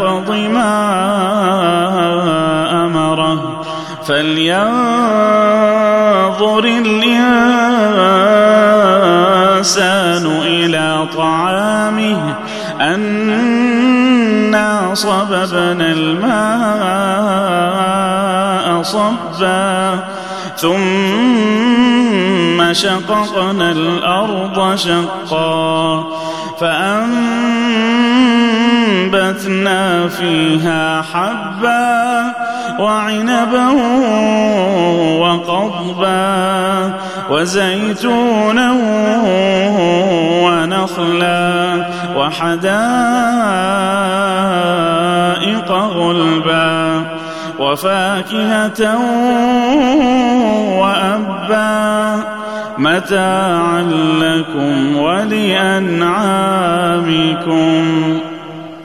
يقض ما أمره فلينظر الإنسان إلى طعامه أنا صببنا الماء صبا ثم شققنا الأرض شقا فأنبتنا فيها حبا وعنبا وقضبا وزيتونا ونخلا وحدائق غلبا وفاكهة وأبا متاعا لكم ولأنعامكم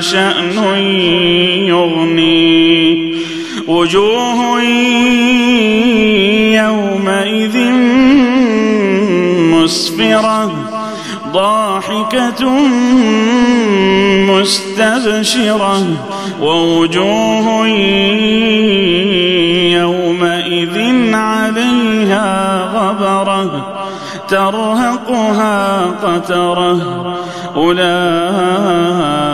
شأن يغنيه وجوه يومئذ مسفرة ضاحكة مستبشرة ووجوه يومئذ عليها غبرة ترهقها قترة أولئك